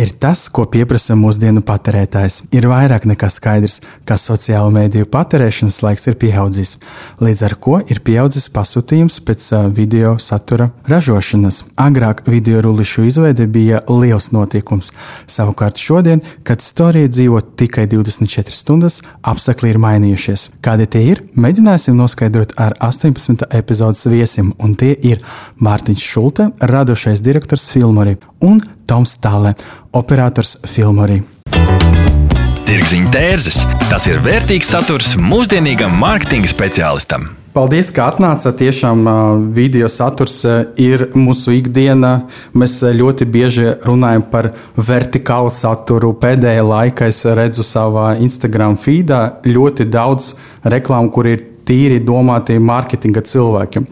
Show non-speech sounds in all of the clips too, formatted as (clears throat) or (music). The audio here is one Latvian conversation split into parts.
ir tas, ko pieprasa mūsdienu patērētājs. Ir vairāk nekā skaidrs, ka sociālo mediju patērēšanas laiks ir pieaudzis, līdz ar to ir pieaudzis pasūtījums pēc video satura ražošanas. Agrāk video rullīšu izveide bija liels notikums. Savukārt šodien, kad storija dzīvo tikai 24 stundas, apstākļi ir mainījušies. Kādi tie ir, mēģināsim noskaidrot ar 18. epizodes viesim, un tie ir Mārtiņš Šulte, radošais direktors Filmori un Toms Tāle, operators Filmorī. Tirziņa tērzes - tas ir vērtīgs saturs mūsdienīgam mārketinga speciālistam. Paldies, ka atnācāt. Tiešām video saturs ir mūsu ikdiena. Mēs ļoti bieži runājam par vertikālu saturu. Pēdējā laikā es redzu savā Instagram feedā ļoti daudz reklāmu, kur ir tīri domāti mārketinga cilvēkiem.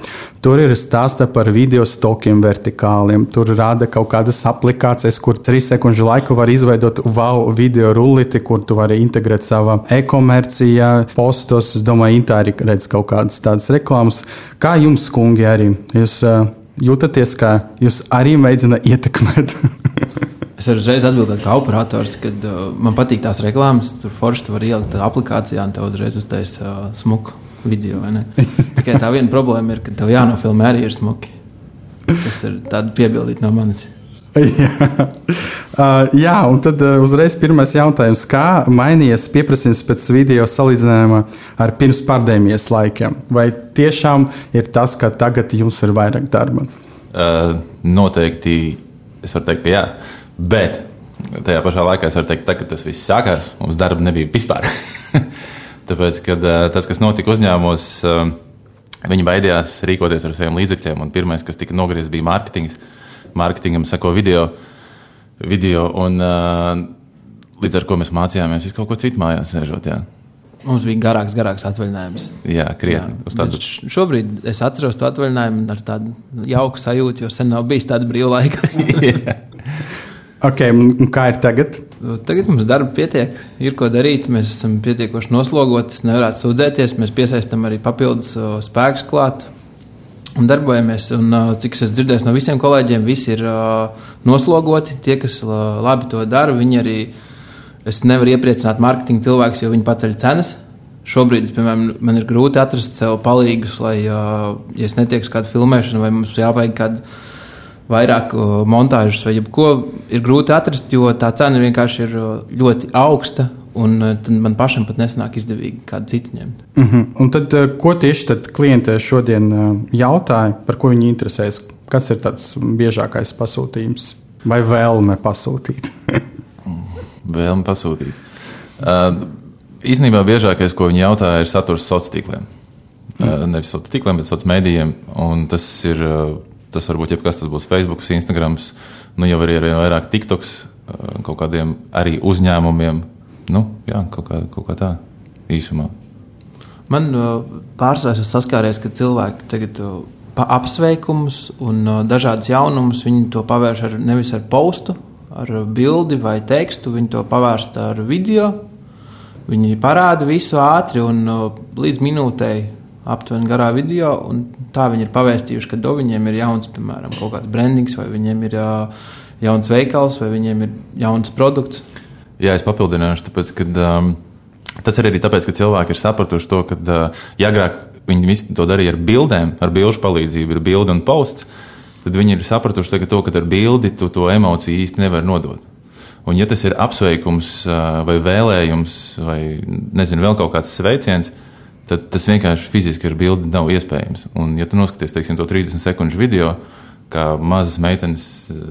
Tur ir stāsta par video stokiem vertikāliem. Tur rāda kaut kādas aplikācijas, kur trīs sekundžu laiku var izveidot wow video rullīti, kur tu vari integrēt savā e-komercijā, postos. Es domāju, Intā arī redz kaut kādas tādas reklāmas. Kā jums, kungi, arī? Jūs uh, jūtaties, ka jūs arī mēģināt ietekmēt? (laughs) Es varu uzreiz atbildēt, kā operators, kad uh, man patīk tās reklāmas. Tur forši tu vari ielikt aplikācijā un tev uzreiz uztaisīt uh, smuku video. (laughs) Tikai tā viena problēma ir, ka tev jānofilmē arī ir smuki. Tas ir tāds piebildīt no manis. (laughs) jā. Uh, jā, un tad uh, uzreiz pirmais jautājums. Kā mainījies pieprasījums pēc video salīdzinājumā ar pirms pandēmijas laikiem? Vai tiešām ir tas, ka tagad jums ir vairāk darba? Uh, noteikti es varu teikt, ka jā. Bet tajā pašā laikā es varu teikt, ka tas viss sākās, mums darba nebija vispār. (laughs) Tāpēc, kad tas, kas notika uzņēmumos, viņi baidījās rīkoties ar saviem līdzekļiem. Un pirmais, kas tika nogriezts, bija mārketings. Mārketingam seko video. video un, līdz ar to mēs mācījāmies visu kaut ko citu mājās, sēžot. Jā. Mums bija garāks, garāks atvaļinājums. Jā, krietni. Jā, tādu... Šobrīd es atceros to atvaļinājumu ar tādu jauku sajūtu, jo sen nav bijis tāda brīva laika. (laughs) (laughs) Okay, kā ir tagad? Tagad mums darba pietiek, ir ko darīt. Mēs esam pietiekoši noslogoti. Es nevarētu sūdzēties. Mēs piesaistām arī papildus spēkus klāt un darbojamies. Un, cik es dzirdēju no visiem kolēģiem, visi ir noslogoti. Tie, kas labi to dara, viņi arī. Es nevaru iepriecināt mārketinga cilvēkus, jo viņi paceļ cenas. Šobrīd, piemēram, man ir grūti atrast sev palīgus, lai, ja es netieku uz kādu filmēšanu, vai mums jāvajag kādu vairāk montāžas vai ko, ir grūti atrast, jo tā cena vienkārši ir ļoti augsta. Un man pašam pat nesanāk izdevīgi kādu citu ņemt. Uh mhm. -huh. Un tad, ko tieši tad klienti šodien jautāja, par ko viņi interesēs? Kas ir tāds biežākais pasūtījums vai vēlme pasūtīt? (laughs) vēlme pasūtīt. Uh, īsnībā biežākais, ko viņi jautāja, ir saturs sociāliem tīkliem. Uh, nevis sociāliem tīkliem, bet sociāliem mēdījiem. Un tas ir uh, Tas var būt jebkas, tas būs Facebook, Instagram, nu jau arī ir vairāk TikToks, kaut kādiem arī uzņēmumiem. Nu, jā, kaut kā, kaut kā tā īsumā. Man pārsvarā ir saskāries, ka cilvēki tagad apsveikumus un dažādas jaunumus viņi to pavērš ar, nevis ar postu, ar bildi vai tekstu, viņi to pavērst ar video. Viņi parāda visu ātri un līdz minūtei aptuveni garā video, un tā viņi ir pavēstījuši, ka do viņiem ir jauns, piemēram, kaut kāds brandings, vai viņiem ir uh, jauns veikals, vai viņiem ir jauns produkts. Jā, es papildināšu, tāpēc, ka um, tas ir arī tāpēc, ka cilvēki ir sapratuši to, ka, uh, ja agrāk viņi to darīja ar bildēm, ar bilžu palīdzību, ir bilde un posts, tad viņi ir sapratuši to, ka ar bildi tu to emociju īsti nevar nodot. Un, ja tas ir apsveikums, vai vēlējums, vai nezinu, vēl kaut kāds sveiciens, tad tad tas vienkārši fiziski ar bildi nav iespējams. Un, ja tu noskaties teiksim, to 30 sekundžu video, kā mazas meitenes eh,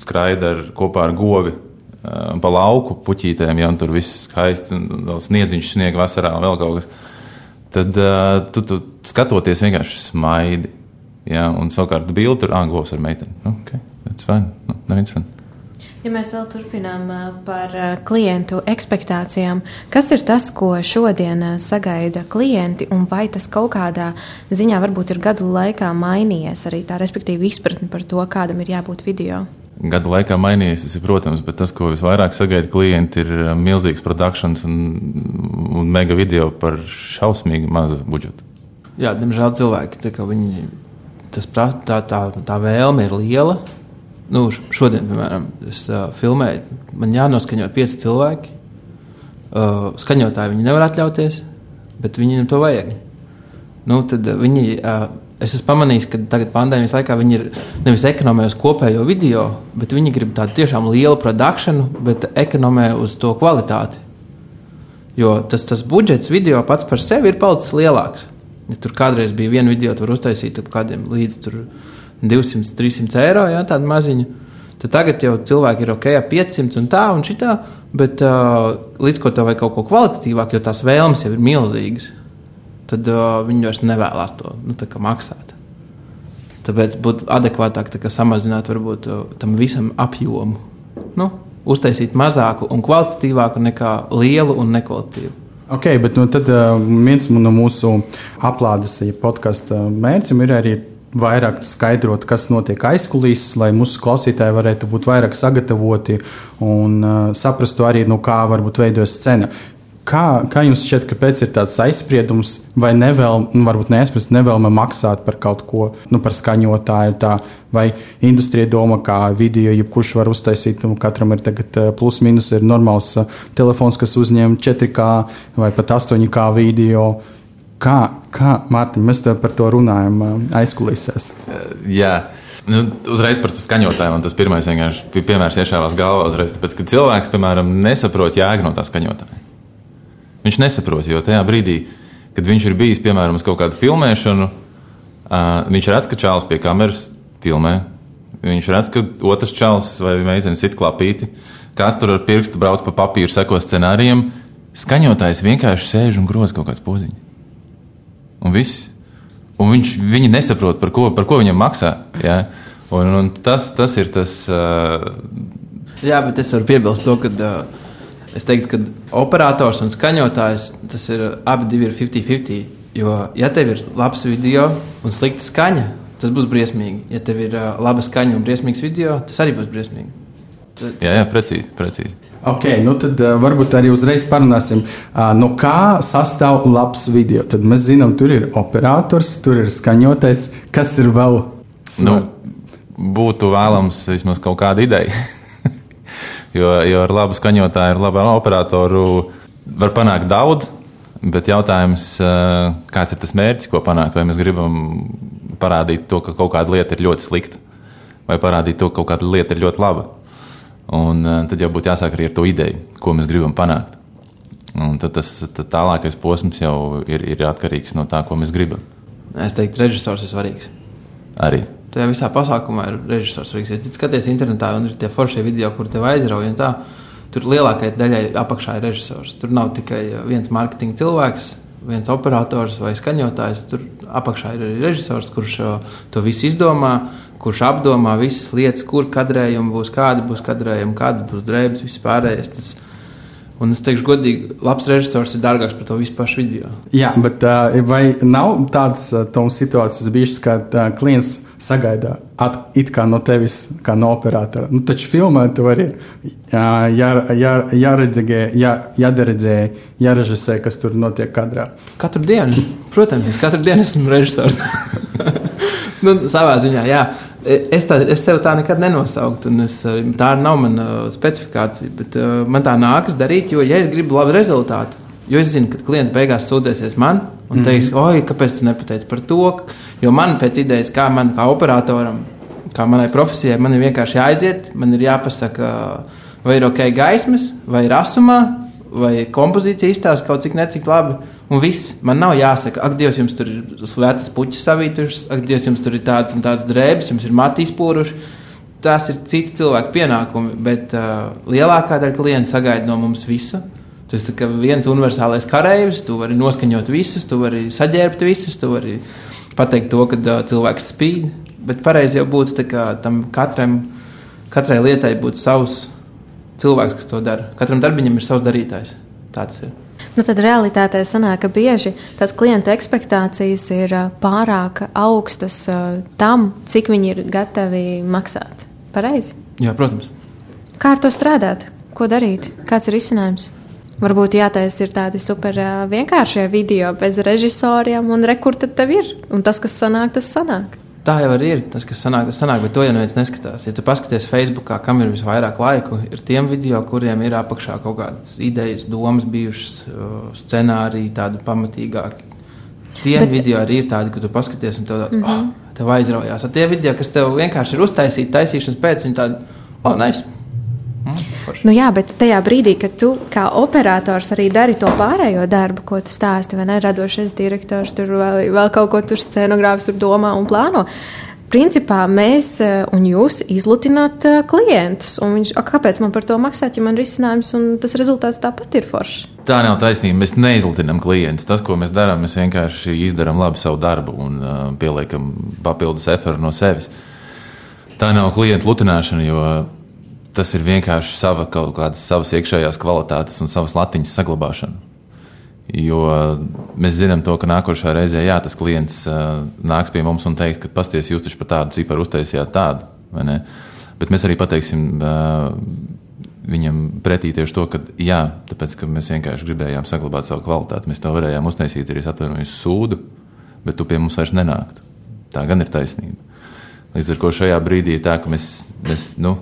skraida ar, kopā ar govi uh, pa lauku puķītēm, ja tur viss skaisti, un vēl sniedziņš sniega vasarā un vēl kaut kas, tad uh, tu, tu skatoties vienkārši smaidi. Ja, un savukārt bildi tur anglos ar meiteni. Nu, okay, that's fine. Nu, neviens fine. Ja mēs vēl turpinām par klientu expectācijām, kas ir tas, ko šodien sagaida klienti, un vai tas kaut kādā ziņā varbūt ir gadu laikā mainījies arī tā, respektīvi, izpratne par to, kādam ir jābūt video? Gadu laikā mainījies, tas ir, protams, bet tas, ko visvairāk sagaida klienti, ir milzīgs produkcijas un, un mega video par šausmīgi mazu budžetu. Jā, diemžēl cilvēki, viņi, tas, tā, tā, tā vēlme ir liela nu, šodien, piemēram, es uh, filmēju, man jānoskaņo pieci cilvēki. Uh, skaņotāji viņi nevar atļauties, bet viņiem to vajag. Nu, tad viņi, uh, es esmu pamanījis, ka tagad pandēmijas laikā viņi ir nevis ekonomē uz kopējo video, bet viņi grib tādu tiešām lielu produkciju, bet ekonomē uz to kvalitāti. Jo tas, tas budžets video pats par sevi ir palicis lielāks. Ja tur kādreiz bija viena video, tur uztaisīt ap kādiem līdz tur 200, 300 eiro, jā, tādu maziņu. Tad tagad jau cilvēki ir ok, 500 un tā un šitā, bet uh, līdz ko tev vajag kaut ko kvalitatīvāku, jo tās vēlmes jau ir milzīgas, tad uh, viņi vairs nevēlas to nu, maksāt. Tāpēc būtu adekvātāk tā, samazināt varbūt, uh, tam visam apjomu. Nu, uztaisīt mazāku un kvalitatīvāku nekā lielu un nekvalitatīvu. Ok, bet nu, tad, uh, viens no mūsu aplādes ja podkāstu mērķiem ir arī vairāk skaidrot, kas notiek aizkulisēs, lai mūsu klausītāji varētu būt vairāk sagatavoti un uh, saprastu arī, no kā varbūt veidojas scena. Kā, kā jums šķiet, kāpēc ir tāds aizspriedums, vai nevēl, nu, varbūt neaizspriedums, nevēlme maksāt par kaut ko, nu, par skaņotāju, tā, vai industrija doma, kā video, jebkurš var uztaisīt, un katram ir tagad uh, plus mīnus, ir normāls uh, telefons, kas uzņem 4K vai pat 8K video. Kā, kā Mārtiņ, mēs par to runājam aizkulisēs? Jā. Nu, uzreiz par skaņotājiem, un tas pirmais vienkārši piemērs iešāvās galvā uzreiz, tāpēc, ka cilvēks, piemēram, nesaprot jēgu no tā skaņotāja. Viņš nesaprot, jo tajā brīdī, kad viņš ir bijis, piemēram, uz kaut kādu filmēšanu, uh, viņš redz, ka čāls pie kameras filmē. Viņš redz, ka otrs čāls vai meitene sit klapīti, kāds tur ar pirkstu brauc pa papīru, seko scenārijiem. Skaņotājs vienkārši sēž un groz kaut kāds poziņš un viss. Un viņš, viņi nesaprot, par ko, par ko viņam maksā. Ja? Un, un tas, tas ir tas. Uh... Jā, bet es varu piebilst to, ka uh, es teiktu, ka operators un skaņotājs tas ir abi ir 50-50. Jo, ja tev ir labs video un slikta skaņa, tas būs briesmīgi. Ja tev ir uh, laba skaņa un briesmīgs video, tas arī būs briesmīgi. Jā, jā precīzi. precīzi. Okay, nu tad uh, varbūt arī uzreiz parunāsim, uh, no kā sastāv labs video. Tad mēs zinām, tur ir operators, tur ir skaņotais. Kas ir vēl? Nu, būtu vēlams vismaz kaut kāda ideja. (laughs) jo, jo ar labu skaņotāju, ar labu operatoru var panākt daudz. Bet jautājums, uh, kāds ir tas mērķis, ko panākt? Vai mēs gribam parādīt to, ka kaut kāda lieta ir ļoti slikta, vai parādīt to, ka kaut kāda lieta ir ļoti laba? Un uh, tad jau būtu jāsāk arī ar to ideju, ko mēs gribam panākt. Un tad tas tad tālākais posms jau ir, ir atkarīgs no tā, ko mēs gribam. Es teiktu, režisors ir svarīgs. Arī. Tajā visā pasākumā ir režisors svarīgs. Ja skaties internetā un ir tie foršie video, kur tev aizrauja, tā, tur lielākajai daļai apakšā ir režisors. Tur nav tikai viens mārketinga cilvēks, viens operators vai skaņotājs. Tur apakšā ir arī režisors, kurš to visu izdomā kurš apdomā visas lietas, kur kadrējumi būs, kādi būs kadrējumi, kādas būs drēbes, viss pārējais. Tas, Un es teikšu, godīgi, labs režisors ir dārgāks par to visu pašu video. Jā, bet uh, vai nav tādas uh, situācijas bijušas, kad uh, klients sagaida at, it kā no tevis, kā no operatora? Nu, taču filmā tu vari jā, jā, jāredzē, jā, jāderedzē, jārežisē, kas tur notiek kadrā. Katru dienu, protams, es katru dienu esmu režisors. (laughs) nu, savā ziņā, jā. Es, tā, es sev tā nekad nenosauktu, un es, tā nav mana specifikācija. Bet uh, man tā nākas darīt, jo, ja es gribu labu rezultātu, jo es zinu, ka klients beigās sūdzēsies man un teiks, mm -hmm. oi, kāpēc tu nepateici par to? Jo man pēc idejas, kā man kā operatoram, kā manai profesijai, man ir vienkārši jāaiziet, man ir jāpasaka, vai ir ok gaismas, vai ir asumā, vai kompozīcija izstāsta kaut cik necik labi. Un viss man nav jāsaka, ak, Dievs, jums tur ir svētas puķis savītušas, ak, Dievs, jums tur ir tādas un tādas drēbes, jums ir mati izpūruši. Tās ir citi cilvēku pienākumi, bet uh, lielākā daļa klientu sagaida no mums visu. Tas ir viens universālais karavīrs, tu vari noskaņot visus, tu vari saģērbt visus, tu vari pateikt to, ka uh, cilvēks spīd. Bet pareizi jau būtu kā, tam katram katrai lietai būtu savs cilvēks, kas to dara. Katram darbiņam ir savs darītājs. Tā tas ir. Nu, tad realitātē sanāk, ka bieži tās klienta expectācijas ir pārāk augstas tam, cik viņi ir gatavi maksāt. Pareizi. Jā, protams. Kā ar to strādāt? Ko darīt? Kāds ir risinājums? Varbūt jātaisa ir tādi super vienkāršie video bez režisoriem, un rekur tad tev ir. Un tas, kas sanāk, tas sanāk. Tā jau arī ir. Tas, kas sanāk, tas sanāk, bet to jau neviens neskatās. Ja tu paskaties Facebookā, kam ir visvairāk laiku, ir tiem video, kuriem ir apakšā kaut kādas idejas, domas bijušas, uh, scenāriji, tādi pamatīgāki. Tie Bet- video arī ir tādi, ka tu paskaties un tev tāds, mm -hmm. oh, tev aizraujās. Un tie video, kas tev vienkārši ir uztaisīti taisīšanas pēc, viņi tādi, oh, nice. Mm. Nu, jā, bet tajā brīdī, kad tu kā operators arī dari to pārējo darbu, ko tu stāsti, vai ne, radošais direktors, tur vēl, vēl kaut ko tur scenogrāfs tur domā un plāno. Principā mēs eh, un jūs izlutināt eh, klientus. Viņš, "A, kāpēc man par to maksāt, ja man ir risinājums un tas rezultāts tāpat ir foršs? Tā nav taisnība. Mēs neizlutinām klientus. Tas, ko mēs darām, mēs vienkārši izdarām labi savu darbu un uh, pieliekam papildus eferu no sevis. Tā nav klienta lutināšana, jo tas ir vienkārši sava kaut kādas savas iekšējās kvalitātes un savas latiņas saglabāšana. Jo mēs zinām, to, ka nākošā reizē jā, tas klients uh, nāks pie mums un teiks, ka pasties, jūs taču par tādu ciparu uztaisījāt tādu. Bet mēs arī pateiksim uh, viņam pretī tieši to, ka jā, tāpēc, ka mēs vienkārši gribējām saglabāt savu kvalitāti. Mēs to varējām uztaisīt arī atvainojas sūdu, bet tu pie mums vairs nenāktu. Tā gan ir taisnība. Līdz ar to šajā brīdī ir tā, ka mēs, mēs nu,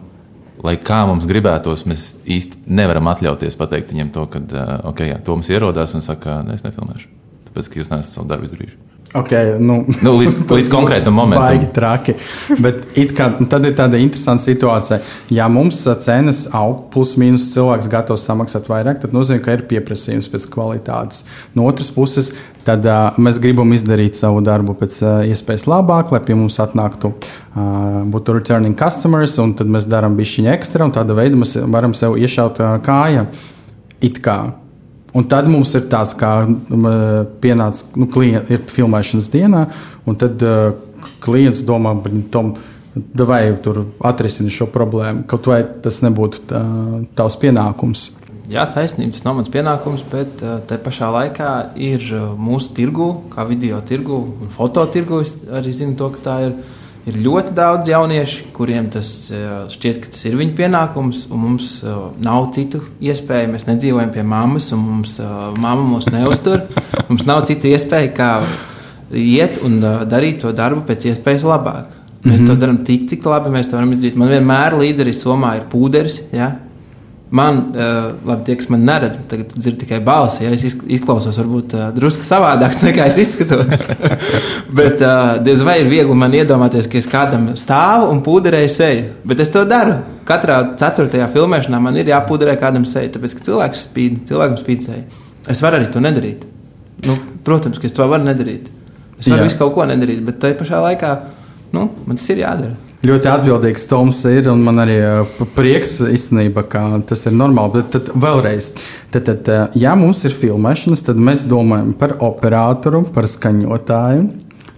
lai kā mums gribētos, mēs īsti nevaram atļauties pateikt viņam to, ka, uh, ok, jā, Toms ierodās un saka, nē, es nefilmēšu. Tāpēc, ka jūs neesat savu darbu izdarījuši. Okay, nu, Nu, līdz- (laughs) līdz konkrētam momentam. Baigi traki. Bet kā, nu, tad ir tāda interesanta situācija. Ja mums ā, cenas aug, plus mīnus cilvēks gatavs samaksāt vairāk, tad nozīmē, ka ir pieprasījums pēc kvalitātes. No otras puses, tad uh, mēs gribam izdarīt savu darbu pēc uh, iespējas labāk, lai pie mums atnāktu, uh, būtu returning customers, un tad mēs darām bišķiņu ekstra, un tāda veida mēs varam sev iešaut uh, kājā. It kā. Un tad mums ir tāds, kā pienāca nu, klient, ir filmēšanas dienā, un tad uh, klients domā, Tom, vai tur atrisini šo problēmu. Kaut vai tas nebūtu tā, tavs pienākums. Jā, taisnība, tas nav mans pienākums, bet uh, te pašā laikā ir uh, mūsu tirgu, kā video tirgu un fototirgu. Es arī zinu, to, ka tā ir. Ir ļoti daudz jauniešu, kuriem tas uh, šķiet, ka tas ir viņu pienākums, un mums uh, nav citu iespēju. Mēs nedzīvojam pie mammas, un mums uh, mamma mūs neuztur. Mums nav citu iespēju, kā iet un darīt to darbu pēc iespējas labāk. Mēs mm -hmm. to darām tik, cik labi mēs to varam izdarīt. Man vienmēr līdzi arī somā ir pūderis. Ja? Man, uh, labi, tie, kas man neredz, tagad dzird tikai balsi. Ja? Es izk- izklausos varbūt uh, drusku savādāk, (laughs) nekā es izskatos. (laughs) Bet uh, diez vai ir viegli man iedomāties, ka es kādam stāvu un pūderēju seju. Bet es to daru. Katrā ceturtajā filmēšanā man ir jāpūderē kādam seju, tāpēc ka cilvēks spīd, cilvēkam spīd seju. Es varu arī to nedarīt. Nu, protams, ka es to varu nedarīt. Es varu Jā. visu kaut ko nedarīt, bet tajā pašā laikā nu, man tas ir jādara. Ļoti atbildīgs Toms ir, un man arī prieks īstenībā, ka tas ir normāli. Bet tad vēlreiz, tad, tad, ja mums ir filmēšanas, tad mēs domājam par operatoru, par skaņotāju.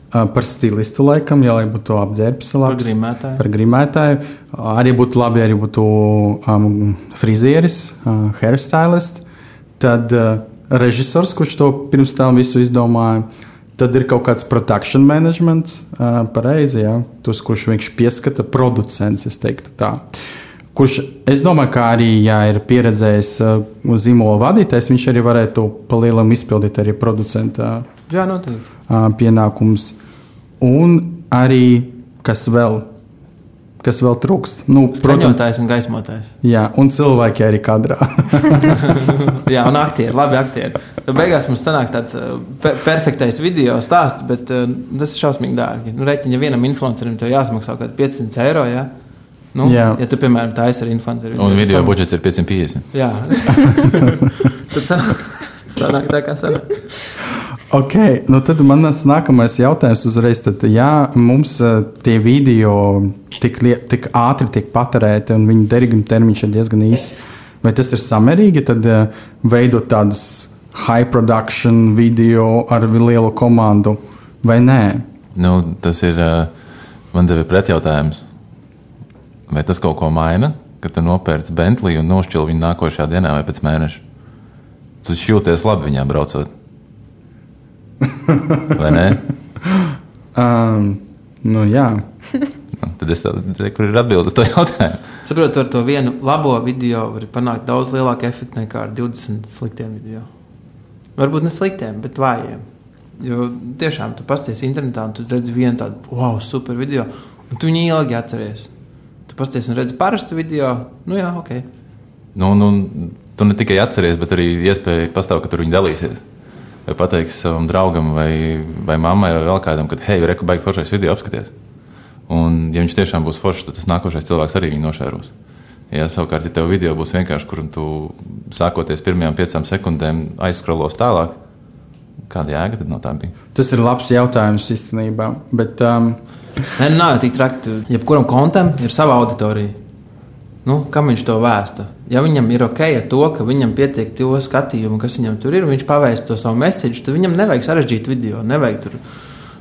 Par stilistu, laikam, ja lai būtu apģērbs, labs, grimētāju. Par grimētāju. Arī būtu labi, ja būtu um, frizieris, uh, hairstylist. Tad uh, režisors, kurš to pirms tam visu izdomāja. Tad ir kaut kāds produkcijas menedžments, uh, pareizi, ja? tas, kurš viņš pieskata producents, es teiktu tā. Kurš, es domāju, ka arī, ja ir pieredzējis uh, zīmola vadītājs, viņš arī varētu palielam izpildīt arī producenta Jā, noteikti. uh, pienākums. Un arī, kas vēl, kas vēl trūkst, nu, Protams, un gaismotājs. jā, un cilvēki arī kadrā. (laughs) Jā, un aktieri, labi aktieri. Tad beigās mums sanāk tāds uh, pe perfektais video stāsts, bet uh, tas ir šausmīgi dārgi. Nu, Reķiņa, ja vienam influencerim tev jāsamaksā kaut kādi 500 eiro, ja? Nu, Jā. ja tu, piemēram, tā esi ar influenceru. Un viņam video sam- budžets ir 550. Jā. (laughs) Tad sanāk, sanāk tā kā sanāk. Ok, nu tad manas nākamais jautājums uzreiz. Tad, ja mums uh, tie video tik, tik ātri tiek patērēti un viņu derīguma termiņš ir diezgan īss, vai tas ir samērīgi, tad uh, veidot tādus high production video ar lielu komandu vai nē? Nu, tas ir uh, man tevi pretjautājums. vai tas kaut ko maina, kad tu nopērci Bentley un nošķili viņu nākošajā dienā vai pēc mēneša? Tu jūties labi viņā braucot. (laughs) Vai ne? Um, nu, jā. Nu, tad es tādu, kur ir atbildes to jautājumu. Saprotu, ar to vienu labo video var panākt daudz lielāku efektu nekā ar 20 sliktiem video. Varbūt ne sliktiem, bet vājiem. Jo tiešām tu pasties internetā un tu redzi vienu tādu wow, super video, un tu viņu ilgi atceries. Tu pasties un redzi parastu video, nu jā, ok. Nu, nu, tu ne tikai atceries, bet arī iespēja pastāv, ka tur viņi dalīsies. Vai pateiks savam draugam vai, vai mammai vai vēl kādam, ka, hei, reku baigi foršais video apskaties. Un, ja viņš tiešām būs foršs, tad tas nākošais cilvēks arī viņu nošēros. Ja savukārt, ja tev video būs vienkārši, kur tu sākoties pirmajām piecām sekundēm aizskrolos tālāk, kāda jēga tad no tā bija? Tas ir labs jautājums īstenībā. Bet, um, Nē, nu, nav jau tik traki. Jebkuram kontam ir sava auditorija. Nu, kam viņš to vēsta? Ja viņam ir ok ar to, ka viņam pietiek to skatījumu, kas viņam tur ir, un viņš pavēst to savu mēsīju, tad viņam nevajag sarežģīt video. Nevajag tur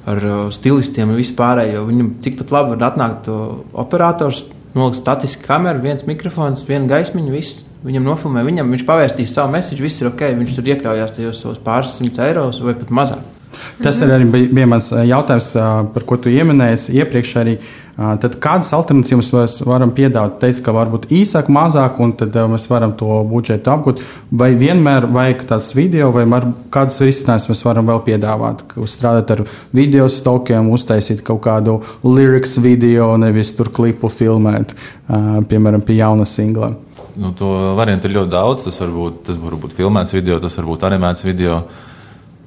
ar uh, stilistiem un vispārējo. Viņam tikpat labi var atnākt to operators, nolikt statisku kameru, viens mikrofons, viena gaismiņa, viss. Viņam nofilmē, viņam viņš pavērstīs savu mēsīju, viss ir ok, viņš tur iekļaujās tajos savos pāris simtus eiro vai pat mazāk. Tas arī bija, bija mans jautājums, par ko tu pieminēji iepriekš. Arī. Tad kādas alternatīvas mēs varam piedāvāt? Teicu, ka varbūt īsāk, mazāk, un tad mēs varam to budžetu apgūt. Vai vienmēr vajag tāds video, vai kādus risinājumus mēs varam vēl piedāvāt? Strādāt ar video stokiem, uztaisīt kaut kādu lyrics video, nevis tur klipu filmēt, piemēram, pie jauna singla. Nu, to variantu ir ļoti daudz. Tas var būt, tas var būt filmēts video, tas var būt animēts video. Uh,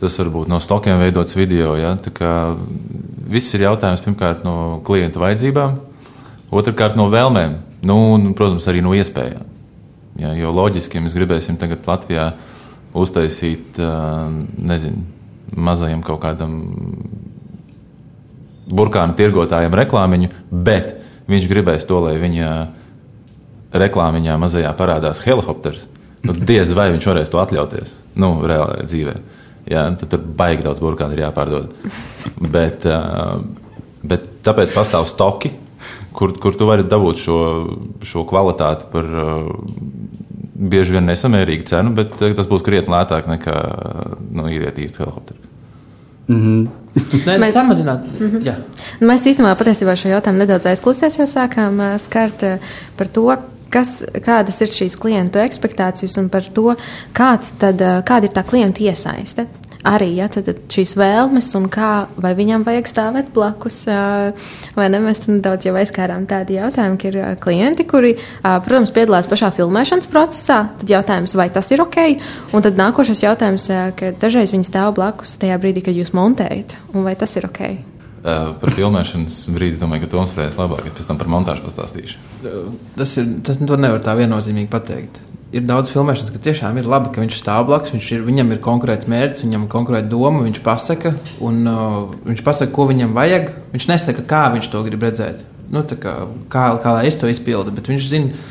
Tas var būt no stokiem veidots video. Ja? Viss ir jautājums pirmkārt no klienta vajadzībām, otrkārt no vēlmēm, nu, un, protams, arī no iespējām. Ja? Jo loģiski, mēs gribēsim tagad Latvijā uztaisīt nezinu, mazajam kaut kādam burkānu tirgotājam reklāmiņu, bet viņš gribēs to, lai viņa reklāmiņā mazajā parādās helikopters. Nu, diez vai viņš varēs to atļauties nu, reālajā dzīvēm. Jā, tad tur baigi daudz burkānu ir jāpārdod. bet, bet tāpēc pastāv stoki, kur, kur tu vari dabūt šo, šo kvalitāti par bieži vien nesamērīgu cenu, bet tas būs krietni lētāk nekā nu, īriet īsti helikopteru. Mm -hmm. (laughs) Nē, mēs samazināt. Mm -hmm. Jā. Nu, mēs īstenībā patiesībā šo jautājumu nedaudz aizklusēs, jau sākām skart par to, kas, kādas ir šīs klientu expectācijas un par to, tad, kāda ir tā klientu iesaiste arī ja, tad, tad šīs vēlmes un kā, vai viņam vajag stāvēt blakus, vai ne? Mēs nedaudz jau aizkārām tādu jautājumu, ka ir klienti, kuri, protams, piedalās pašā filmēšanas procesā. Tad jautājums, vai tas ir ok? Un tad nākošais jautājums, ka dažreiz viņi stāv blakus tajā brīdī, kad jūs montējat, un vai tas ir ok? Uh, par filmēšanas brīdi domāju, ka Toms varēs labāk. Es pēc tam par montāžu pastāstīšu. Tas ir. Tas nevar tā viennozīmīgi pateikt ir daudz filmēšanas, ka tiešām ir labi, ka viņš stāv blakus. Viņam ir konkrēts mērķis, viņam ir konkrēta doma, viņš pasaka, un uh, viņš pasaka, ko viņam vajag. Viņš nesaka, kā viņš to grib redzēt. Nu, kā, kā, kā lai es to izpildu, bet viņš zina,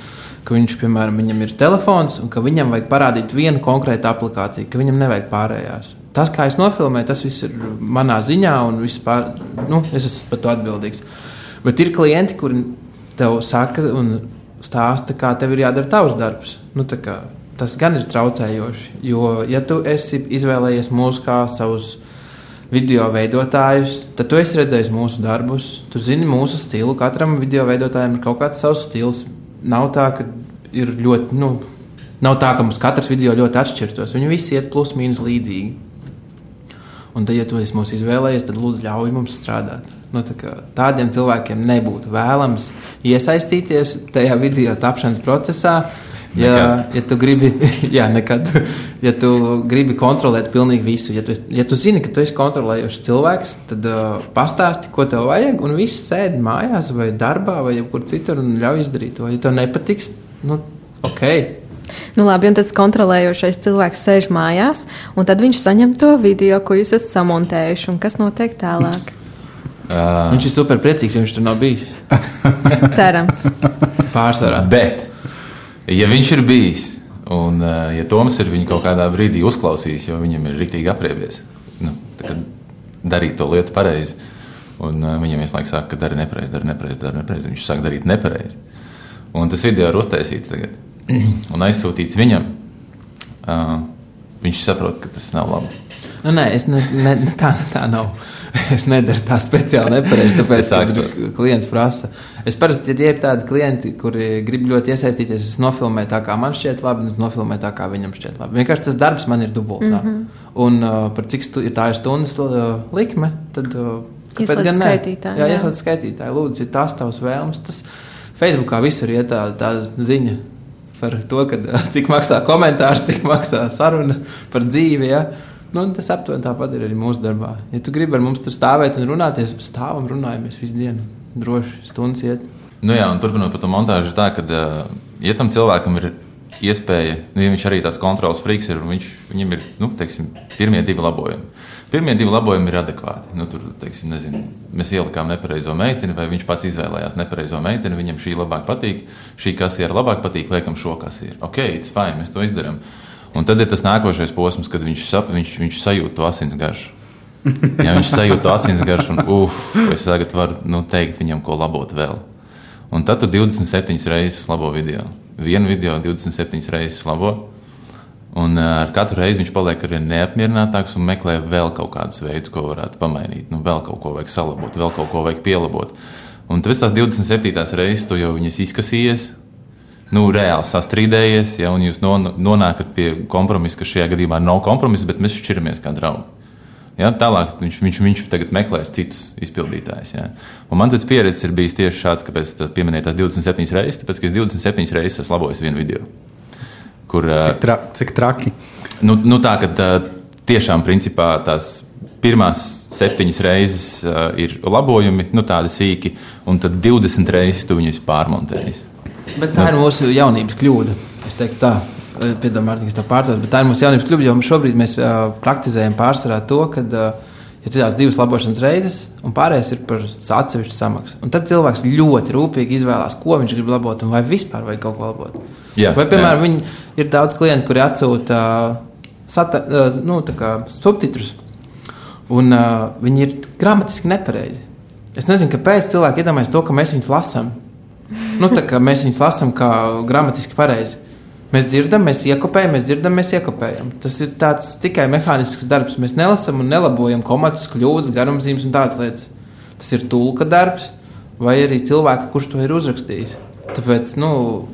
ka viņš, piemēram, viņam ir telefons un ka viņam vajag parādīt vienu konkrētu aplikāciju, ka viņam nevajag pārējās. Tas, kā es nofilmēju, tas viss ir manā ziņā, un pār, nu, es esmu par to atbildīgs. Bet ir klienti, kuri tev saka, un stāsta, kā tev ir jādara tavs darbs. Nu, kā, tas gan ir traucējoši. Jo, ja tu esi izvēlējies mūsu kā savus video veidotājus, tad tu esi redzējis mūsu darbus, tu zini mūsu stilu. Katram video veidotājam ir kaut kāds savs stils. Nav tā, ka ir ļoti, nu, nav tā, ka mums katrs video ļoti atšķirtos. Viņi visi iet plus mīnus līdzīgi. Un tad, ja tu esi mūs izvēlējies, tad lūdzu ļauj mums strādāt. Nu, tā tādiem cilvēkiem nebūtu vēlams iesaistīties tajā video tapšanas procesā. Ja, nekad. ja tu gribi, (laughs) jā, nekad, ja tu gribi kontrolēt pilnīgi visu, ja tu, ja tu zini, ka tu esi kontrolējošs cilvēks, tad uh, pastāsti, ko tev vajag, un viss sēdi mājās, vai darbā, vai kur citur, un ļauj izdarīt to. Ja tev nepatiks, nu, ok. Nu, labi, un tad kontrolējošais cilvēks sēž mājās, un tad viņš saņem to video, ko jūs esat samontējuši, un kas notiek tālāk. Uh, viņš ir super priecīgs, jo viņš tur nav bijis. (laughs) Cerams. Pārsvarā. Bet, ja viņš ir bijis, un uh, ja Toms ir viņu kaut kādā brīdī uzklausījis, jo viņam ir rīktīgi apriebies, nu, tad darīt to lietu pareizi. Un uh, viņam laiku saka, ka dara nepareizi, dara nepareizi, dara nepareizi. Viņš sāk darīt nepareizi. Un tas video ir uztaisīts tagad (clears throat) un aizsūtīts viņam. Uh, viņš saprot, ka tas nav labi. Nu, nē, es ne, ne, tā, tā nav. (laughs) Es nedaru tā speciāli nepareizi, tāpēc, ka klients prasa. Es parasti, ja ir tādi klienti, kuri grib ļoti iesaistīties, es nofilmēju tā, kā man šķiet labi, un es nofilmēju tā, kā viņam šķiet labi. Vienkārši tas darbs man ir dubultā. Mm -hmm. Un uh, par cik stu, ir tā ir stundas uh, likme, tad uh, kāpēc gan ne? Jā, jā. ieslēdz skaitītāji. Lūdzu, ja tās tavs vēlmes, tas Facebookā visur iet tā, tā ziņa par to, kad, (laughs) cik maksā komentārs, cik maksā saruna par dzīvi. Ja? Nu, tas aptuveni tāpat ir arī mūsu darbā. Ja tu gribi ar mums tur stāvēt un runāties, stāvam, runājamies visu dienu. Droši stundas iet. Nu jā, un turpinot par to montāžu, tā, ka, ja tam cilvēkam ir iespēja, nu, ja viņš arī tāds kontrols friks ir, un viņš, viņam ir, nu, teiksim, pirmie divi labojumi. Pirmie divi labojumi ir adekvāti. Nu, tur, teiksim, nezinu, mēs ielikām nepareizo meiteni, vai viņš pats izvēlējās nepareizo meiteni, viņam šī labāk patīk, šī kasiera labāk patīk, liekam šo kasieru. Ok, it's fine, mēs to izdarām. Un tad ir tas nākošais posms, kad viņš, sap, viņš, viņš sajūt to asins garšu. Ja viņš sajūt to asins garšu, un uf, es tagad varu nu, teikt viņam, ko labot vēl. Un tad tu 27 reizes labo video. Vienu video 27 reizes labo. Un ar katru reizi viņš paliek ar vien neapmierinātāks un meklē vēl kaut kādus veidus, ko varētu pamainīt. Nu, vēl kaut ko vajag salabot, vēl kaut ko vajag pielabot. Un tas 27. reizes tu jau viņas izkasījies, nu, reāli sastrīdējies, ja, jūs nonākat pie kompromisa, ka šajā gadījumā nav kompromisa, bet mēs šķiramies kā draugi. Ja, tālāk viņš, viņš, viņš tagad meklēs citus izpildītājus. Ja. Man tas pieredzes ir bijis tieši šāds, kāpēc es pieminēju tās 27 reizes, tāpēc ka es 27 reizes esmu labojis vienu video. Kur, cik, tra, cik traki? Nu, nu tā, ka tā, tiešām principā tās pirmās septiņas reizes uh, ir labojumi, nu tādi sīki, un tad 20 reizes tu viņus pārmontējies. Bet tā ir mūsu jaunības kļūda. Es teiktu, tā. Eh, Piedod, Mārtiņ, tā pārtrauc, bet tā ir mūsu jaunības kļūda, jo šobrīd mēs uh, praktizējam pārsvarā to, ka uh, ir tās divas labošanas reizes, un pārējais ir par atsevišķu samaksu. Un tad cilvēks ļoti rūpīgi izvēlās, ko viņš grib labot, un vai vispār vajag kaut ko labot. Jā, vai, piemēram, viņi, ir daudz klientu, kuri atsūta uh, sata, uh, nu, subtitrus, un uh, viņi ir gramatiski nepareizi. Es nezinu, kāpēc cilvēki iedomājas to, ka mēs viņus lasām. Nu, mēs viņus lasām kā gramatiski pareizi. Mēs dzirdam, mēs iekopējam, mēs dzirdam, mēs iekopējam. Tas ir tikai mehānisks darbs. Mēs nelasām un nelabojam komatus, kļūdas, garumzīmes un tādas lietas. Tas ir tulka darbs vai arī cilvēka, kurš to ir uzrakstījis. Tāpēc nu,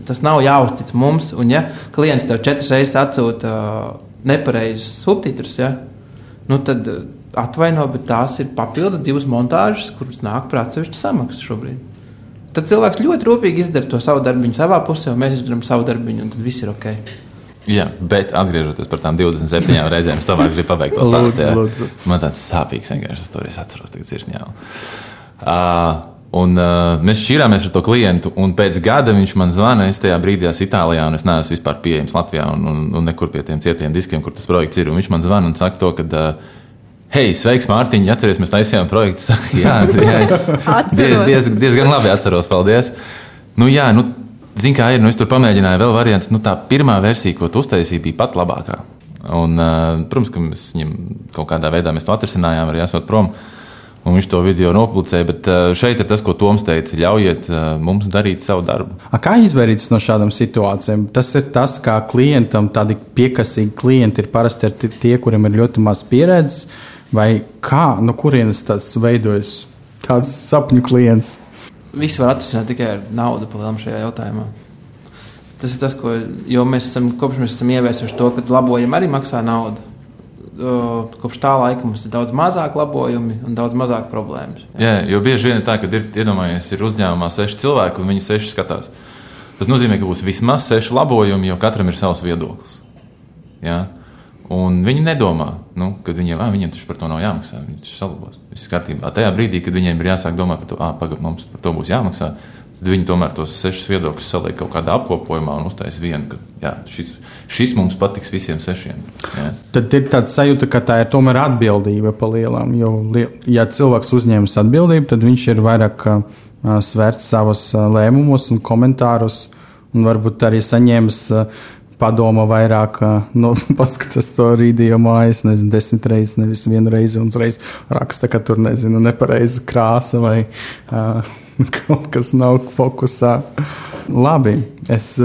tas nav jāuztic mums. Un, ja klients tev četras reizes atsūta uh, nepareizus subtitrus, ja, nu, tad uh, atvaino, bet tās ir papildus divas montāžas, kuras nāk par atsevišķu samaksu šobrīd tad cilvēks ļoti rūpīgi izdara to savu darbu savā pusē, un mēs izdarām savu darbu, un tad viss ir ok. Jā, bet atgriežoties pie tām 27 (laughs) reizēm, es tomēr gribu pabeigt to stāstu. Man tāds sāpīgs vienkārši tas es atceros, tagad sirsnī. Uh, un uh, mēs šķirāmies ar to klientu, un pēc gada viņš man zvana. Es tajā brīdī esmu Itālijā, un es neesmu vispār pieejams Latvijā, un, un, un nekur pie tiem cietiem diskiem, kur tas projekts ir. Un viņš man zvana un saka to, ka. Uh, Hei, sveiks, Mārtiņ! Atceries, mēs taisījām projektu. Saka, (laughs) jā, jā, es diez, diez, diezgan labi atceros. Paldies! Nu, jā, nu, zini, kā ir. Nu, es tur pamēģināju vēl variants. Nu, tā pirmā versija, ko tu uztaisīji, bija pat labākā. Un, uh, protams, ka mēs viņam kaut kādā veidā to atrisinājām, arī esot prom. Un viņš to video nopublicēja, bet uh, šeit ir tas, ko Toms teica. Ļaujiet uh, mums darīt savu darbu. A, kā izvairīties no šādām situācijām? Tas ir tas, kā klientam tādi piekasīgi klienti ir parasti tie, kuriem ir ļoti maz pieredzes Vai kā, no kurienes tas veidojas tāds sapņu klients? Viss var atrisināt tikai ar naudu, palielināt šajā jautājumā. Tas ir tas, ko mēs esam, kopš mēs esam ieviesuši to, ka labojumi arī maksā naudu. Kopš tā laika mums ir daudz mazāk labojumi un daudz mazāk problēmas. Jā, jā jo bieži vien ir tā, ka ir, iedomājies, ir uzņēmumā seši cilvēki un viņi seši skatās. Tas nozīmē, ka būs vismaz seši labojumi, jo katram ir savs viedoklis. Jā? Un viņi nedomā, nu, ka viņiem, ah, viņiem taču par to nav jāmaksā. Viņi taču salabos. Viss kārtībā. Tajā brīdī, kad viņiem ir jāsāk domāt par to, ah, pagaidi, mums par to būs jāmaksā, tad viņi tomēr tos sešus viedokļus saliek kaut kādā apkopojumā un uztaisīs vienu, ka jā, šis, šis mums patiks visiem sešiem. Jā. Tad ir tāds sajūta, ka tā ir tomēr atbildība pa lielām. Jo, ja cilvēks uzņemas atbildību, tad viņš ir vairāk uh, svērts savos uh, lēmumos un komentārus. Un varbūt arī saņēmis uh, padoma vairāk, nu, (laughs) paskatās to rīdīju mājas, nezinu, desmit reizes, nevis vienu reizi, un uzreiz raksta, ka tur, nezinu, nepareiza krāsa vai uh, (laughs) kaut kas nav fokusā. Labi, es,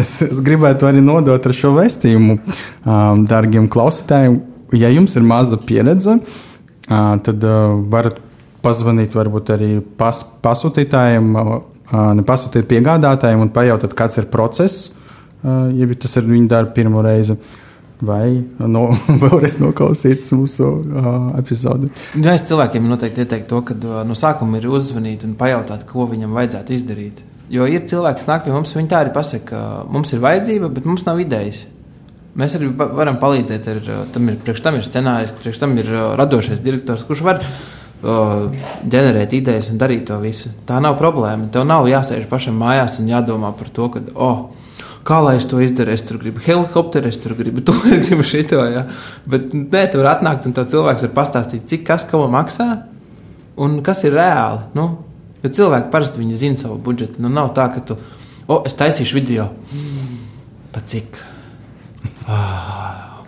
es, es gribētu arī nodot ar šo vēstījumu um, dārgiem klausītājiem. Ja jums ir maza pieredze, uh, tad uh, varat pazvanīt varbūt arī pas, pasūtītājiem, uh, ne pasūtīt piegādātājiem un pajautāt, kāds ir process, ja tas ir viņa darba pirmo reizi. Vai no, (laughs) vēlreiz noklausīties mūsu uh, epizodi? Jā, es cilvēkiem noteikti ieteiktu to, ka uh, no sākuma ir uzzvanīt un pajautāt, ko viņam vajadzētu izdarīt. Jo ir cilvēki, kas nāk pie mums, viņi tā arī pasaka, ka mums ir vajadzība, bet mums nav idejas. Mēs arī varam palīdzēt. Ar, tam ir, priekš tam ir scenārijs, priekš tam ir radošais direktors, kurš var uh, ģenerēt idejas un darīt to visu. Tā nav problēma. Tev nav jāsēž pašam mājās un jādomā par to, ka, oh, kā lai es to izdaru. Es tur gribu helikopteru, es tur gribu (laughs) to, es gribu šito. Ja? Bet nē, tu vari atnākt un cilvēks var pastāstīt, cik kas ko maksā un kas ir reāli. Nu, Jo cilvēki parasti zina savu budžetu. Nu, nav tā, ka tu, o, es taisīšu video. Mm, pa cik? Ah,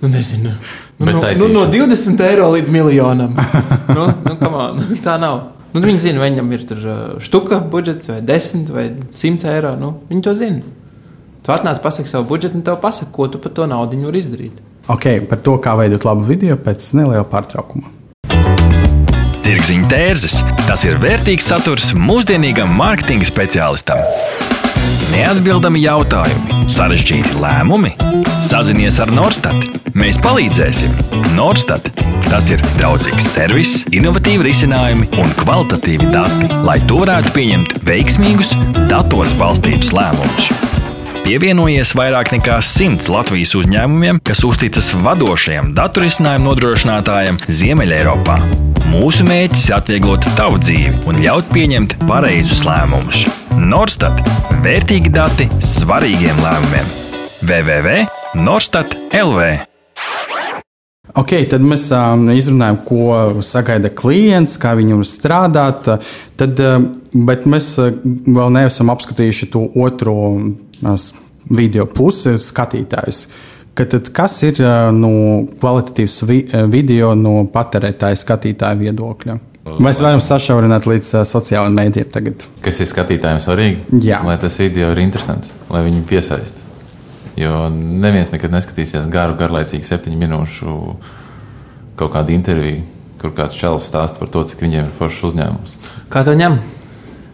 nu, nezinu. Nu, nu, nu, no 20 eiro līdz miljonam. nu, nu, on, (laughs) tā nav. Nu, viņi zina, viņam ir tur štuka budžets, vai 10 vai 100 eiro. Nu, viņi to zina. Tu atnāc, pasaki savu budžetu, un tev pasaka, ko tu par to naudu vari izdarīt. Ok, par to, kā veidot labu video pēc neliela pārtraukuma. Tirziņa tērzes - tas ir vērtīgs saturs mūsdienīgam mārketinga speciālistam. Neatbildami jautājumi, sarežģīti lēmumi. Sazinies ar Norstat. Mēs palīdzēsim. Norstat - tas ir draudzīgs servis, innovatīvi risinājumi un kvalitatīvi dati, lai to varētu pieņemt veiksmīgus, datos balstītus lēmumus. Pievienojies vairāk nekā simts Latvijas uzņēmumiem, kas uzticas vadošajam datorisinājumu nodrošinātājam Ziemeļeiropā. Mūsu mērķis ir atvieglot tavu dzīvi un ļaut pieņemt pareizus lēmumus. Norstat - vērtīgi dati svarīgiem lēmumiem. www.norstat LV Ok, tad mēs um, izrunājam, ko sagaida klients, kā viņam strādāt. Tad, um, bet mēs uh, vēl neesam apskatījuši to otro video pusi, skatītājs. Ka tad, kas ir nu, kvalitatīvs vi, video no patērētāja skatītāja viedokļa? Mēs varam sašaurināt līdz uh, sociālajiem mēdījiem tagad. Kas ir skatītājiem svarīgi? Jā. Lai tas video ir interesants, lai viņi piesaista. Jo neviens nekad neskatīsies garu, garlaicīgu septiņu minūšu kaut kādu interviju, kur kāds čels stāsta par to, cik viņiem ir foršs uzņēmums. Kā to ņem?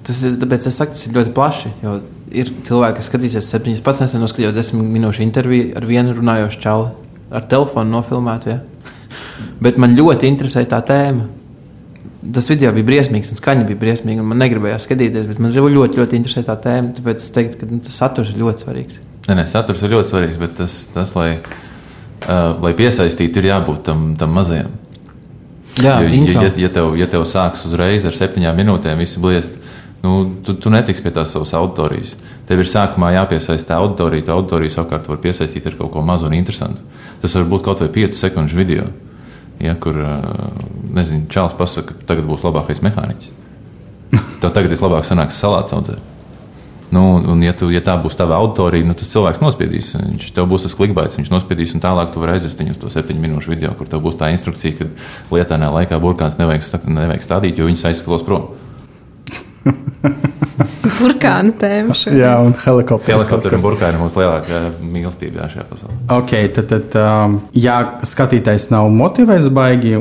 Tas ir, tāpēc es saku, tas ir ļoti plaši. Jo ir cilvēki, kas skatīsies septiņas pats nesen noskatījos desmit minūšu interviju ar vienu runājošu čauli ar telefonu nofilmētu. Ja? (laughs) Bet man ļoti interesē tā tēma. Tas video bija briesmīgs, un skaņa bija briesmīga. Man negribējās skatīties, bet man ļoti, ļoti interesē tā tēma. Tāpēc es teiktu, ka nu, tas saturs ir ļoti svarīgs. Nē, nē, saturs ir ļoti svarīgs, bet tas, tas lai, uh, lai piesaistītu, ir jābūt tam, tam mazajam. Jā, jo, ja, ja, tev, ja tev sāks uzreiz ar septiņām minūtēm, visi bliest, nu, tu, tu netiksi pie tās savas auditorijas. Tev ir sākumā jāpiesaista auditorija, tā auditorija savukārt var piesaistīt ar kaut ko mazu un interesantu. Tas var būt kaut vai 5 sekundžu video, ja, kur, nezinu, Čāls pasaka, ka tagad būs labākais mehāniķis. Tev tagad ir labāk sanāks salāts audzēt. Nu, un, ja, tu, ja tā būs tava auditorija, nu, tas cilvēks nospiedīs. Viņš tev būs tas klikbaits, viņš nospiedīs, un tālāk tu vari aizvest viņu uz to septiņu minūšu video, kur tev būs tā instrukcija, ka lietainā laikā burkāns nevajag, nevajag stādīt, jo viņas aizskalos prom. (laughs) Burkāna tēma. Šodien. Jā, un helikopters. Helikopteri un burkāni ir mūsu lielākā mīlestība šajā pasaulē. Ok, tad, tad um, ja skatītājs nav motivēts baigi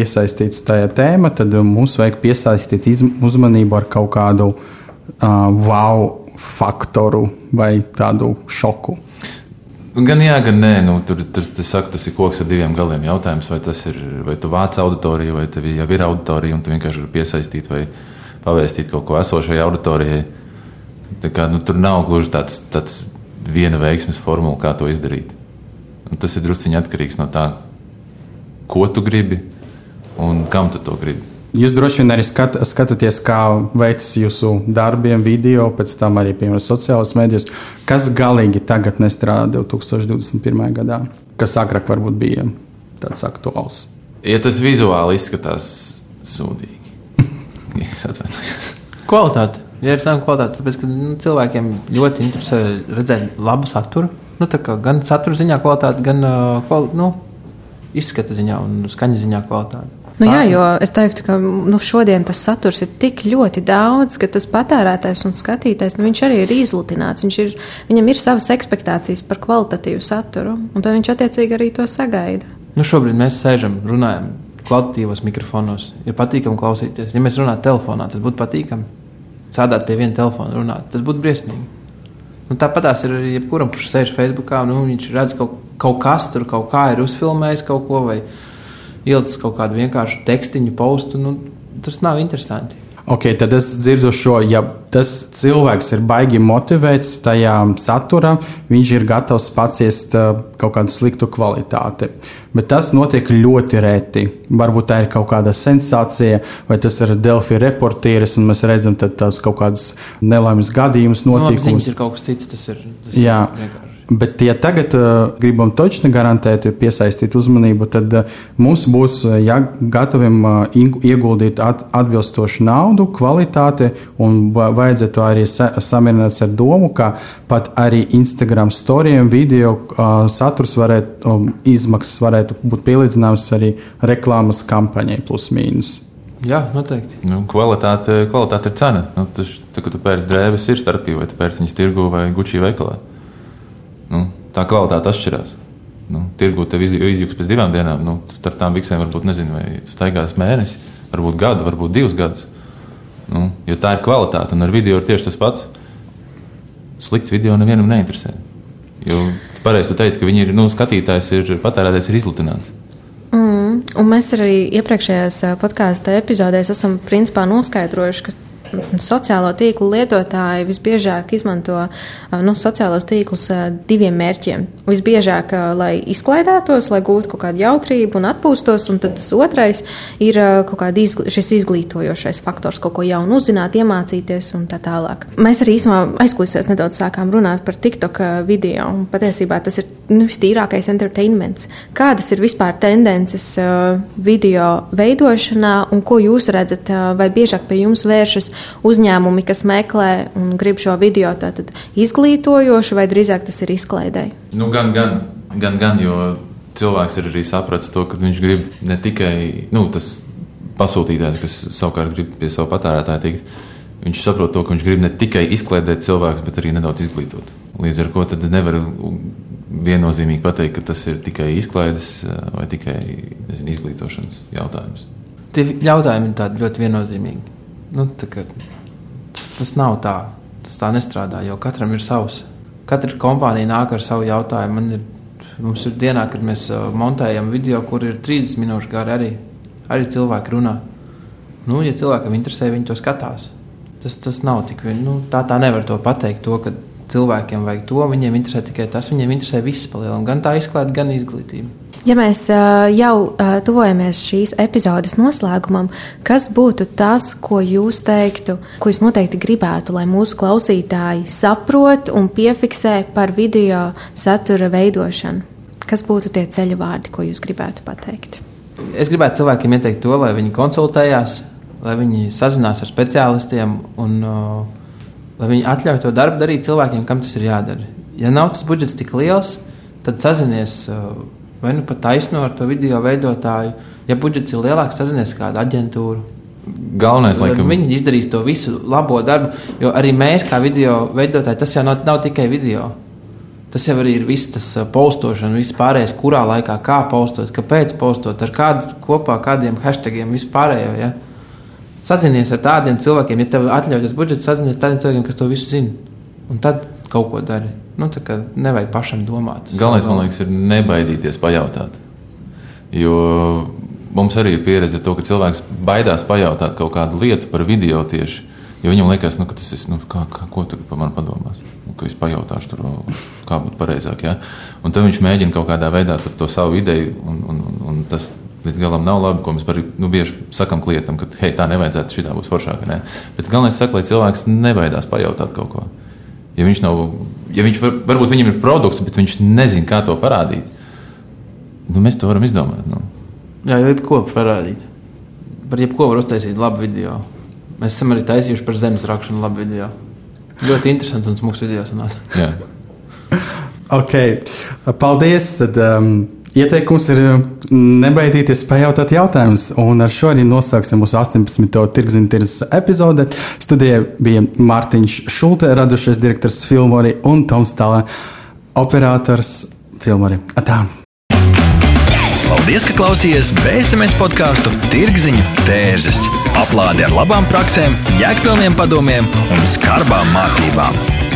iesaistīts tajā tēmā, tad mums vajag piesaistīt uzmanību ar kaut kādu uh, wow faktoru vai tādu šoku. Gan jā, gan nē. Nu, tur tur tas, saka, tas ir koks ar diviem galiem. Jautājums, vai tas ir, vai tu vāc auditoriju, vai tev jau ir auditorija, un tu vienkārši vari piesaistīt, vai, pavēstīt kaut ko esošajai auditorijai. Kā, nu, tur nav gluži tāds, tāds viena veiksmes formula, kā to izdarīt. Un tas ir druskuļi atkarīgs no tā, ko tu gribi un kam tu to gribi. Jūs droši vien arī skat, skatāties, kā veicas jūsu darbiem, video, pēc tam arī, piemēram, sociālajās medijos. Kas galīgi tagad nestrādā 2021. gadā, kas agrāk varbūt bija tāds aktuāls? Ja tas vizuāli izskatās sūdīgi, Es atvainojos. Kvalitāte. Ja ir sama kvalitāte, tāpēc ka nu, cilvēkiem ļoti interesē redzēt labu saturu. Nu, gan satura ziņā kvalitāte, gan uh, kvali, nu, izskata ziņā un skaņa ziņā kvalitāte. Nu, jā, jo es teiktu, ka nu, šodien tas saturs ir tik ļoti daudz, ka tas patērētājs un skatītājs nu, arī ir izlutināts. Ir, viņam ir savas expectācijas par kvalitatīvu saturu, un tad viņš attiecīgi arī to sagaida. Nu, šobrīd mēs sēžam, runājam kvalitatīvos mikrofonos. Ir patīkami klausīties. Ja mēs runātu telefonā, tas būtu patīkami. Sēdēt pie viena telefona, runāt, tas būtu briesmīgi. Nu, Tāpat tās ir arī jebkuram, kurš sēž Facebookā. Nu, viņš redz kaut, kaut kas tur, kaut kā ir uzfilmējis kaut ko vai ielicis kaut kādu vienkāršu tekstiņu, postu. Nu, tas nav interesanti. Ok, tad es dzirdu šo, ja tas cilvēks ir baigi motivēts tajā saturā, viņš ir gatavs paciest uh, kaut kādu sliktu kvalitāti. Bet tas notiek ļoti reti. Varbūt tā ir kaut kāda sensācija, vai tas ir Delfi reportieris, un mēs redzam tās kaut kādas nelaimes gadījumus, notikumus. Nu, ir kaut kas cits, tas ir. Tas Jā. Ir. Bet, ja tagad uh, gribam točni garantēt, piesaistīt uzmanību, tad uh, mums būs uh, jāgataviem uh, ieguldīt at, atbilstošu naudu, kvalitāti, un vajadzētu arī sa samierināt ar domu, ka pat arī Instagram storijiem video uh, saturs varētu, um, izmaksas varētu būt pielīdzināmas arī reklāmas kampaņai plus mīnus. Jā, noteikti. Nu, kvalitāte, kvalitāte ir cena. Nu, tas, tā, kad tu pērci drēbes, ir starpība, vai tu pērci viņas tirgu vai gučī veikalā. Nu, tā kvalitāte atšķirās. Nu, tirgu tev izjūgs pēc divām dienām. Nu, ar tām biksēm varbūt nezinu, vai tu staigās mēnesi, varbūt gadu, varbūt divus gadus. Nu, jo tā ir kvalitāte, un ar video ir tieši tas pats. Slikts video nevienam neinteresē. Jo pareizi tu teici, ka viņi ir, nu, skatītājs ir patērētājs, ir izlutināts. Mm, un mēs arī iepriekšējās podkāstu epizodēs esam principā noskaidrojuši, ka sociālo tīklu lietotāji visbiežāk izmanto nu, sociālos tīklus diviem mērķiem. Visbiežāk, lai izklaidētos, lai gūtu kaut kādu jautrību un atpūstos, un tad tas otrais ir kaut kāds izgl šis izglītojošais faktors, kaut ko jaunu uzzināt, iemācīties un tā tālāk. Mēs arī īstenībā aizkulisēs nedaudz sākām runāt par TikTok video, un patiesībā tas ir nu, vistīrākais entertainments. Kādas ir vispār tendences video veidošanā, un ko jūs redzat, vai biežāk pie jums vēršas uzņēmumi, kas meklē un grib šo video tātad izglītojošu, vai drīzāk tas ir izklaidēji? Nu, gan, gan, gan, gan, jo cilvēks ir arī sapratis to, ka viņš grib ne tikai nu, tas pasūtītājs, kas savukārt grib pie sava patērētāja tikt. Viņš saprot to, ka viņš grib ne tikai izklaidēt cilvēkus, bet arī nedaudz izglītot. Līdz ar to nevar viennozīmīgi pateikt, ka tas ir tikai izklaides vai tikai nezinu, izglītošanas jautājums. Tie jautājumi ir ļoti viennozīmīgi. Nu, kā, tas, tas nav tā. Tas tā nestrādā, jo katram ir savs. Katra kompānija nāk ar savu jautājumu. Man ir, mums ir dienā, kad mēs uh, montējam video, kur ir 30 minūšu gari, arī, arī cilvēki runā. Nu, ja cilvēkam interesē, viņi to skatās. Tas, tas nav tik vienkārši. Nu, tā, tā nevar to pateikt. To, cilvēkiem vajag to, viņiem interesē tikai tas. Viņiem interesē viss palielināt, gan tā izklāde, gan izglītība. Ja mēs jau tuvojamies šīs epizodes noslēgumam, kas būtu tas, ko jūs teiktu, ko jūs noteikti gribētu, lai mūsu klausītāji saprot un piefiksē par video satura veidošanu? Kas būtu tie ceļu vārdi, ko jūs gribētu pateikt? Es gribētu cilvēkiem ieteikt to, lai viņi konsultējās, lai viņi sazinās ar speciālistiem un uh, lai viņi atļauj to darbu darīt cilvēkiem, kam tas ir jādara. Ja nav tas budžets tik liels, tad sazinies. Uh, vai nu pat taisno ar to video veidotāju. Ja budžets ir lielāks, sazinies kādu aģentūru. Galvenais, lai viņi izdarīs to visu labo darbu, jo arī mēs, kā video veidotāji, tas jau nav, nav tikai video. Tas jau arī ir viss tas uh, postošana, viss pārējais, kurā laikā, kā postot, kāpēc postot, ar kādu kopā, kādiem hashtagiem, vispārējo. Ja? Sazinies ar tādiem cilvēkiem, ja tev atļauj tas budžets, sazinies ar tādiem cilvēkiem, kas to visu zina. Un tad kaut ko dari. Nu, nevajag pašam domāt. Galvenais, man liekas, ir nebaidīties pajautāt. Jo mums arī ir pieredze ar to, ka cilvēks baidās pajautāt kaut kādu lietu par video tieši. Jo viņam liekas, nu, ka tas ir, nu, kā, kā, ko tu par mani padomās. Nu, ka es pajautāšu, tur, kā būtu pareizāk. Ja? Un tad viņš mēģina kaut kādā veidā to savu ideju, un, un, un, tas līdz galam nav labi, ko mēs par, nu, bieži sakam klientam, ka hei, tā nevajadzētu, šī tā būs foršāka. Ne? Bet galvenais ir, lai cilvēks nebaidās pajautāt kaut ko. Ja viņš nav, ja viņš var, varbūt viņam ir produkts, bet viņš nezina, kā to parādīt, nu, mēs to varam izdomāt. Nu. Jā, jau jebko parādīt. Par jebko var uztaisīt labu video. Mēs esam arī taisījuši par zemes rakšanu labu video. Ļoti interesants un smūgs video sanāca. ok, paldies. Tad, um, Ieteikums ir nebaidīties pajautāt jautājumus, un ar šo arī noslēgsim mūsu 18. tirgzinības epizode. Studijā bija Mārtiņš Šulte, radušais direktors Filmori un Toms Tālē, operators Filmori. Atā! Paldies, ka klausījāties BSMS podkāstu Tirziņu tērzes. Aplādi ar labām praktiskām, jēgpilniem padomiem un skarbām mācībām.